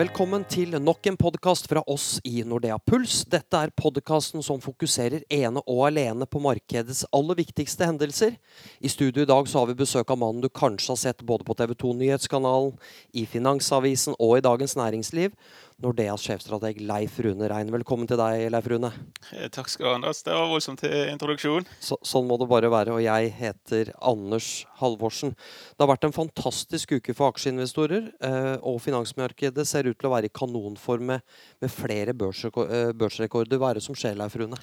Velkommen til nok en podkast fra oss i Nordea Puls. Dette er podkasten som fokuserer ene og alene på markedets aller viktigste hendelser. I studio i dag så har vi besøk av mannen du kanskje har sett både på TV 2 Nyhetskanalen, i Finansavisen og i Dagens Næringsliv. Nordeas sjefstrateg Leif Rune Rein. Velkommen til deg, Leif Rune. Eh, takk skal du ha, Andreas. Det var voldsomt til introduksjon. Så, sånn må det bare være. Og jeg heter Anders Halvorsen. Det har vært en fantastisk uke for aksjeinvestorer, eh, og finansmarkedet ser ut til å være i kanonform med, med flere eh, børsrekorder. Hva er det som skjer, Leif Rune?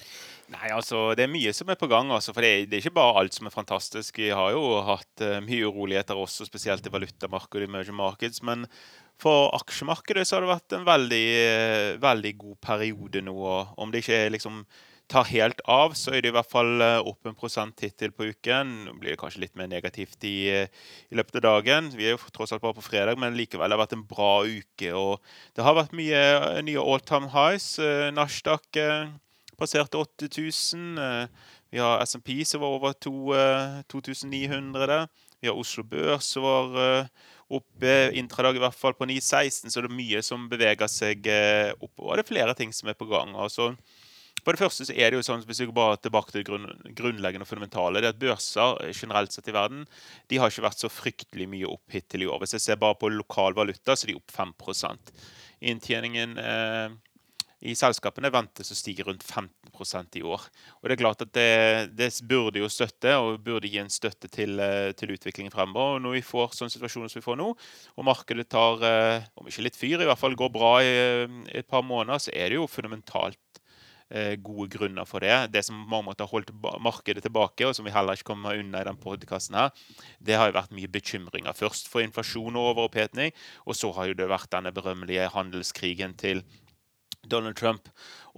Nei, altså, Det er mye som er på gang. Altså, for det er, det er, ikke bare alt som er fantastisk. Vi har jo hatt uh, mye uroligheter også, spesielt i valutamarkedet og emerging markeds. Men for aksjemarkedet så har det vært en veldig, eh, veldig god periode nå. og Om det ikke liksom tar helt av, så er det i hvert fall eh, opp en prosent hittil på uken. Nå blir det kanskje litt mer negativt i, eh, i, løpet av dagen. Vi er jo tross alt bare på fredag, men likevel det har vært en bra uke. og Det har vært mye nye all time highs. Nasdaq passerte 8000. Vi har SMP som var over 2900. Vi har Oslo Børs som var oppe intradag i hvert fall på 9.16, så det er mye som beveger seg opp. oppover. Og det er flere ting som er på gang. altså for det første så er det jo sånn, hvis vi går bare tilbake til det grunn, grunnleggende og fundamentale, det at børser generelt sett i verden de har ikke vært så fryktelig mye opp hittil i år. Hvis jeg ser bare på lokal valuta, så er de opp 5 Inntjeningen eh, i selskapene ventes å stige rundt 15% i år. Og Det er klart at det, det, burde jo støtte, og burde gi en støtte til, eh, til utviklingen fremover. Og Når vi får sånne situasjoner som vi får nå, og markedet tar, eh, om ikke litt fyr, i hvert fall går bra i, i et par måneder, så er det jo fundamentalt eh, gode grunner for det. Det som på mange måter har holdt markedet tilbake, og som vi heller ikke kommer unna i den podkasten her, det har jo vært mye bekymringer. Først for inflasjon og overoppheting, og så har jo det vært denne berømmelige handelskrigen til Donald Trump.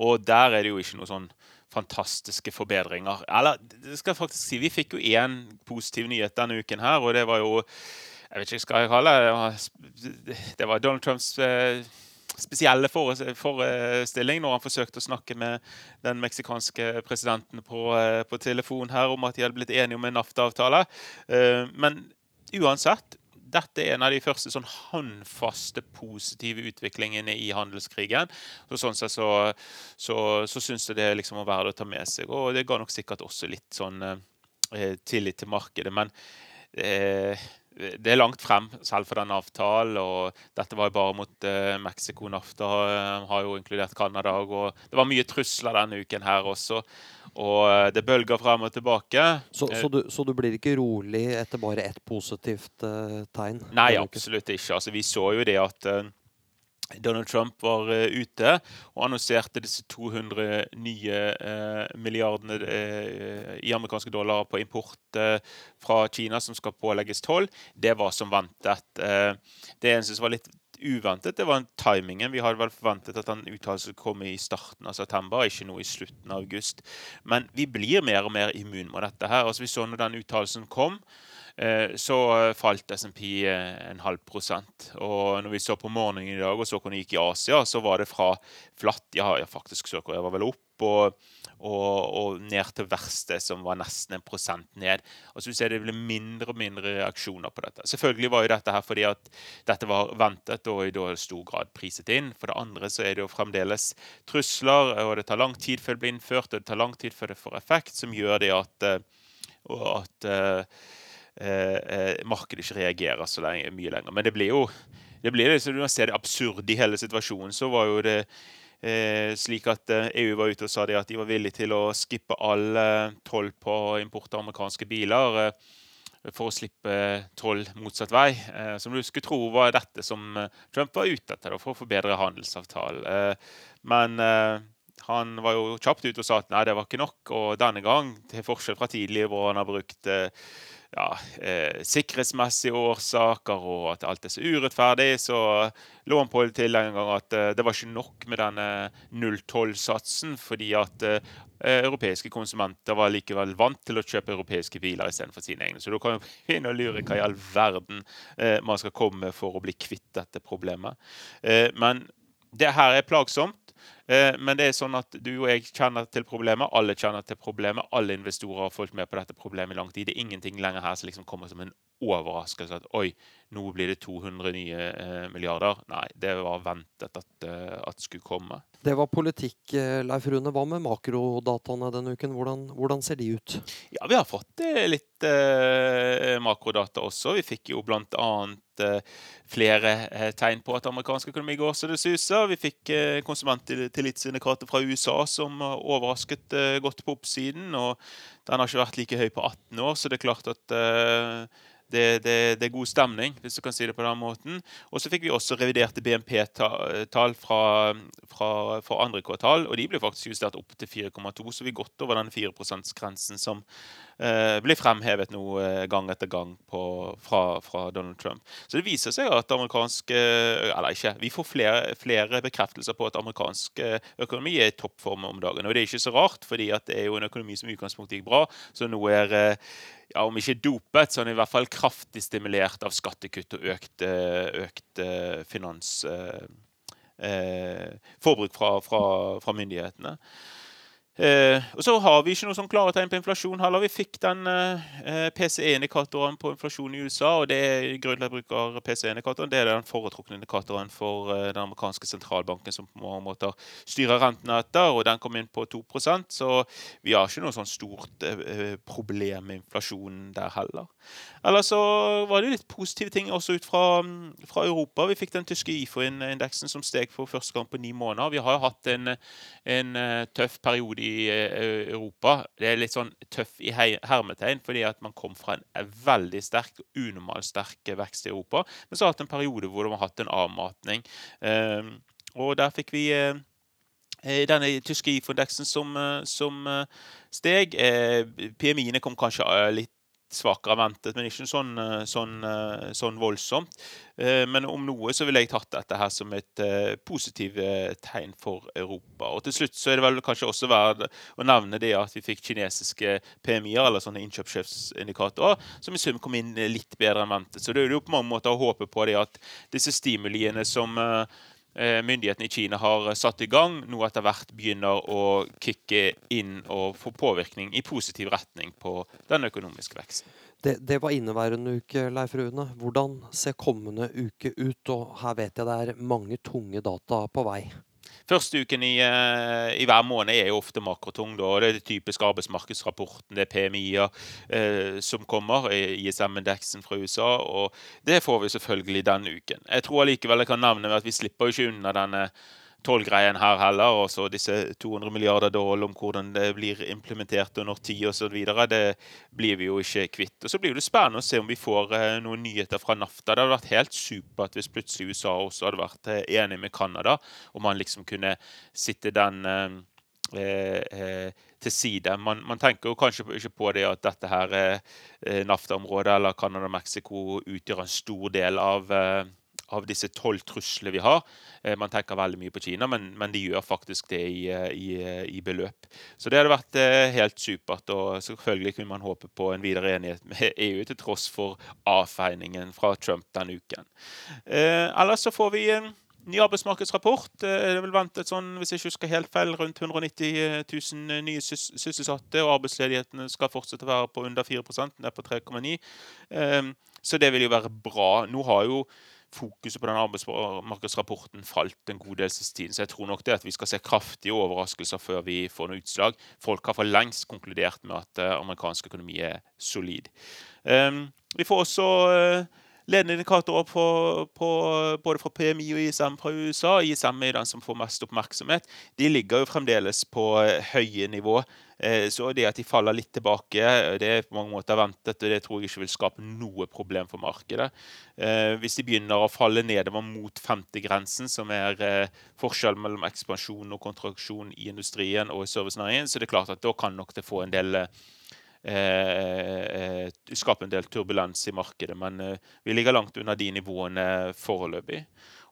Og der er det jo ikke noe sånn fantastiske forbedringer. Eller det skal jeg faktisk si, vi fikk jo én positiv nyhet denne uken her, og det var jo Jeg vet ikke hva jeg kaller det. Det var Donald Trumps eh, spesielle forestilling når han forsøkte å snakke med den meksikanske presidenten på, eh, på telefon her om at de hadde blitt enige om en NAFTA-avtale. Eh, men uansett, dette er en av de første sånn håndfaste, positive utviklingene i handelskrigen. Så sånn sett så, så, så syns jeg det liksom var verdt å ta med seg. Og det ga nok sikkert også litt sånn eh, tillit til markedet. Men eh, det er langt frem, selv for den avtalen. og Dette var jo bare mot eh, Mexico. NAFTA uh, har jo inkludert Canada. og Det var mye trusler denne uken her også. Og uh, det bølger frem og tilbake. Så, så, du, så, du, blir ikke rolig etter bare ett positivt tegn? Nei, absolutt ikke. Altså, vi så jo det at Donald Trump var uh, ute og annonserte disse 200 nye uh, milliardene uh, i amerikanske dollar på import fra Kina som skal pålegges toll. Det var som ventet. det eneste som var litt uventet, det var timingen. Vi hadde vel forventet at den uttalelsen kom i starten av september, ikke nå i slutten av august. Men vi blir mer og mer immun mot dette. her. Altså Vi så når den uttalelsen kom, Eh, så falt SMP eh, en halv prosent. Og når vi så på morgenen i dag og så hvordan det gikk i Asia, så var det fra flatt Ja, faktisk søker jeg var vel opp og, og, og, ned til verste, som var nesten en prosent ned. Og så ser det ble mindre og mindre reaksjoner på dette. Selvfølgelig var jo dette her fordi at dette var ventet og i stor grad priset inn. For det andre så er det jo fremdeles trusler, og det tar lang tid før det blir innført, og det tar lang tid før det får effekt, som gjør det at, eh, at Eh, eh, markedet ikke reagerer så lenge, mye lenger. Men det blir jo det blir liksom, Når man ser det absurde i hele situasjonen, så var jo det eh, slik at eh, EU var ute og sa det at de var villige til å skippe all eh, toll på import av amerikanske biler. Eh, for å slippe toll motsatt vei. som du skulle tro var dette som Trump var ute etter, for å forbedre handelsavtalen. men han var jo kjapt ute og sa at nei, det var ikke nok. Og denne gang, til forskjell fra tidligere hvor han har brukt ja, eh, sikkerhetsmessige årsaker og at alt er så urettferdig, så lå han på til en gang at eh, det var ikke nok med denne 0-12-satsen, fordi at eh, europeiske konsumenter var likevel vant til å kjøpe europeiske biler istedenfor sine egne. Så da kan vi begynne å lure hva i all verden eh, man skal komme for å bli kvitt dette problemet. Eh, men det her er plagsomt. Eh, men det er sånn at du og jeg kjenner til problemet. Alle kjenner til problemet. Alle investorer har fulgt med på dette problemet i lang tid. Det er ingenting lenger her som liksom kommer som en overraskelse at oi, nå blir det 200 nye eh, milliarder. Nei, det var ventet at, det at skulle komme. Det var politikk, eh, Leif Rune. Hva med makrodataene denne uken? Hvordan, hvordan, ser de ut? Ja, Vi har fått eh, litt eh, makrodata også. Vi fikk jo blant annet eh, flere tegn på at amerikansk økonomi går så det suser. Vi fikk konsumenttillitsindikator fra USA som overrasket godt på oppsiden. og Den har ikke vært like høy på 18 år, så det er klart at det, det, det, er god stemning, hvis du kan si det på den måten. Og så fikk vi også reviderte BNP-tall fra, fra, fra, andre kvartal, og de ble faktisk justert opp til 4,2, så vi er godt over den 4 %-grensen som eh, blir fremhevet nå eh, gang etter gang på, fra, fra, Donald Trump. Så det viser seg at amerikansk eh, Eller ikke, vi får flere, flere bekreftelser på at amerikansk eh, økonomi er i toppform om dagen. Og det er ikke så rart, fordi det er jo en økonomi som i utgangspunktet gikk bra, så nå er ja, om ikke dopet, så han i hvert fall kraftig stimulert av skattekutt og økt, økt finans... Eh, forbruk fra, fra, fra myndighetene. Eh, og så har vi ikke noe sånn klare tegn på inflasjon heller. Vi fikk den eh, PCE-indikatoren på inflasjon i USA. og det er grunnen til at jeg bruker PCE-indikatoren. Det er den foretrukne indikatoren for eh, den amerikanske sentralbanken som på mange måter styrer rentene etter. og Den kom inn på 2% så vi har ikke noe sånn stort eh, problem med inflasjonen der heller. Eller så var det litt positive ting også ut fra, fra Europa. Vi fikk den tyske IFO-indeksen som steg for første gang på ni måneder. Vi har jo hatt en, en eh, tøff periode i eh, Europa. Det er litt sånn tøff i hermetegn, fordi at man kom fra en veldig sterk, unormalt sterk vekst i Europa. Men så har vi hatt en periode hvor de har hatt en avmatning. Ehm, og der fikk vi eh, denne tyske IFO-indeksen som, eh, som, steg. PMI-ene kom kanskje litt svakere ventet, men ikke sånn, eh, sånn, eh, sånn, voldsomt. Eh, men om noe så ville jeg tatt dette her som et positivt tegn for Europa. Og til slutt så er det vel kanskje også verdt å nevne det at vi fikk kinesiske PMI-er, eller sånne innkjøpssjefsindikatorer, som i sum kom inn litt bedre enn ventet. Så det er jo på mange måter å håpe på det at disse stimuliene som myndighetene i Kina har satt i gang, nå etter hvert begynner å kicke inn og få påvirkning i positiv retning på den økonomiske veksten. Det, det var inneværende uke, Leif Rune. Hvordan ser kommende uke ut? Og her vet jeg det er mange tunge data på vei. Første uken i, eh, i, hver måned er jo ofte makrotung. Da. Det er det typiske arbeidsmarkedsrapporten, det er PMI-er eh, som kommer, ISM-indeksen fra USA. Og det får vi selvfølgelig denne uken. Jeg tror allikevel jeg kan nevne at vi slipper ikke unna denne tollgreien her heller. Og så disse 200 milliarder dollar om hvordan det blir implementert og når tid osv. Det blir vi jo ikke kvitt. Og Så blir det spennende å se om vi får eh, noen nyheter fra NAFTA. Det hadde vært helt supert hvis plutselig USA også hadde vært eh, enig med Canada, og man liksom kunne sitte den eh, til side. Man, man, tenker jo kanskje ikke på det at dette her NAFTA-området eller Canada-Mexico utgjør en stor del av av disse tolv truslene vi har. Eh, man tenker veldig mye på Kina, men, men de gjør faktisk det i, eh, i, eh, i, beløp. Så det hadde vært helt supert. Og selvfølgelig kunne man håpe på en videre enighet med EU, til tross for avfeiningen fra Trump denne uken. Ellers så får vi en ny arbeidsmarkedsrapport. Det er vel ventet sånn, hvis jeg ikke husker helt feil, rundt 190 000 nye sysselsatte. Og arbeidsledigheten skal fortsette å være på under 4 den er på 3,9 Så det vil jo være bra. Nå har jo fokuset på den arbeidsmarkedsrapporten falt en god del siste tiden. Så jeg tror nok det at vi skal se kraftige overraskelser før vi får noe utslag. Folk har for lengst konkludert med at uh, amerikansk økonomi er solid. Um, vi får også uh, ledende indikatorer på, på, både fra PMI og ISM fra USA. ISM er den som får mest oppmerksomhet. De ligger jo fremdeles på uh, høye nivå. Eh, så det at de faller litt tilbake, det er på mange måter ventet, og det tror jeg ikke vil skape noe problem for markedet. Eh, hvis de begynner å falle nedover mot 50-grensen, som er eh, forskjellen mellom ekspansjon og kontraksjon i industrien og i servicenæringen, så det er klart at da kan nok det få en del Eh, skape en del turbulens i markedet, men eh, vi ligger langt unna de nivåene foreløpig.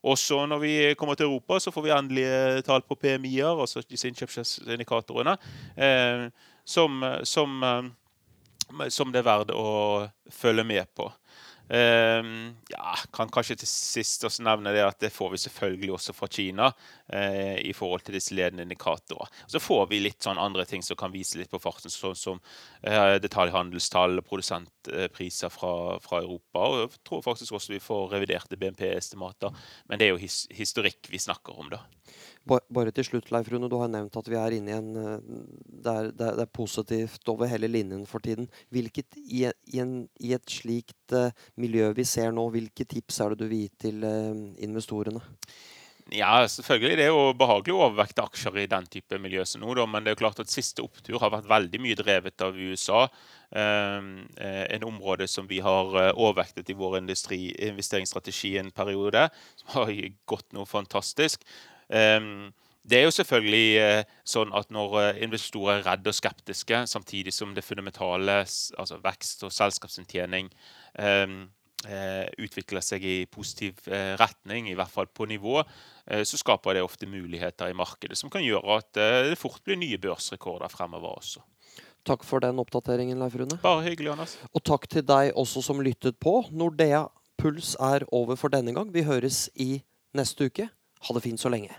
Også når vi kommer til Europa, så får vi endelige tall på PMI-er, altså disse innkjøpsindikatorene, eh, som, som, eh, som, det er verdt å følge med på. Um, ja, kan kanskje til sist også nevne det at det får vi selvfølgelig også fra Kina uh, i forhold til disse ledende indikatorer. Så får vi litt sånn andre ting som kan vise litt på farten, sånn som uh, detaljhandelstall og produsentpriser fra, fra, Europa. Og jeg tror faktisk også vi får reviderte BNP-estimater. Men det er jo his historikk vi snakker om, da. Bare til slutt, Leif Rune. Du har nevnt at vi er inne i en eh, det er, det er, positivt over hele linjen for tiden. Hvilket, i, en, i, et slikt uh, miljø vi ser nå, hvilke tips er det du vil gi til uh, investorene? Ja, selvfølgelig. Det er jo behagelig å overvekte aksjer i den type miljø som nå, men det er jo klart at siste opptur har vært veldig mye drevet av USA. En område som vi har overvektet i vår investeringsstrategi en periode, som har gått noe fantastisk. Um, det er jo selvfølgelig eh, sånn at når eh, investorer er redde og skeptiske, samtidig som det fundamentale, altså vekst og selskapsinntjening, eh, utvikler seg i positiv retning, i hvert fall på nivå, så skaper det ofte muligheter i markedet som kan gjøre at det fort blir nye børsrekorder fremover også. Takk for den oppdateringen, Leif Rune. Bare hyggelig, Anders. Og takk til deg også som lyttet på. Nordea Puls er over for denne gang. Vi høres i neste uke. Ha det fint så lenge.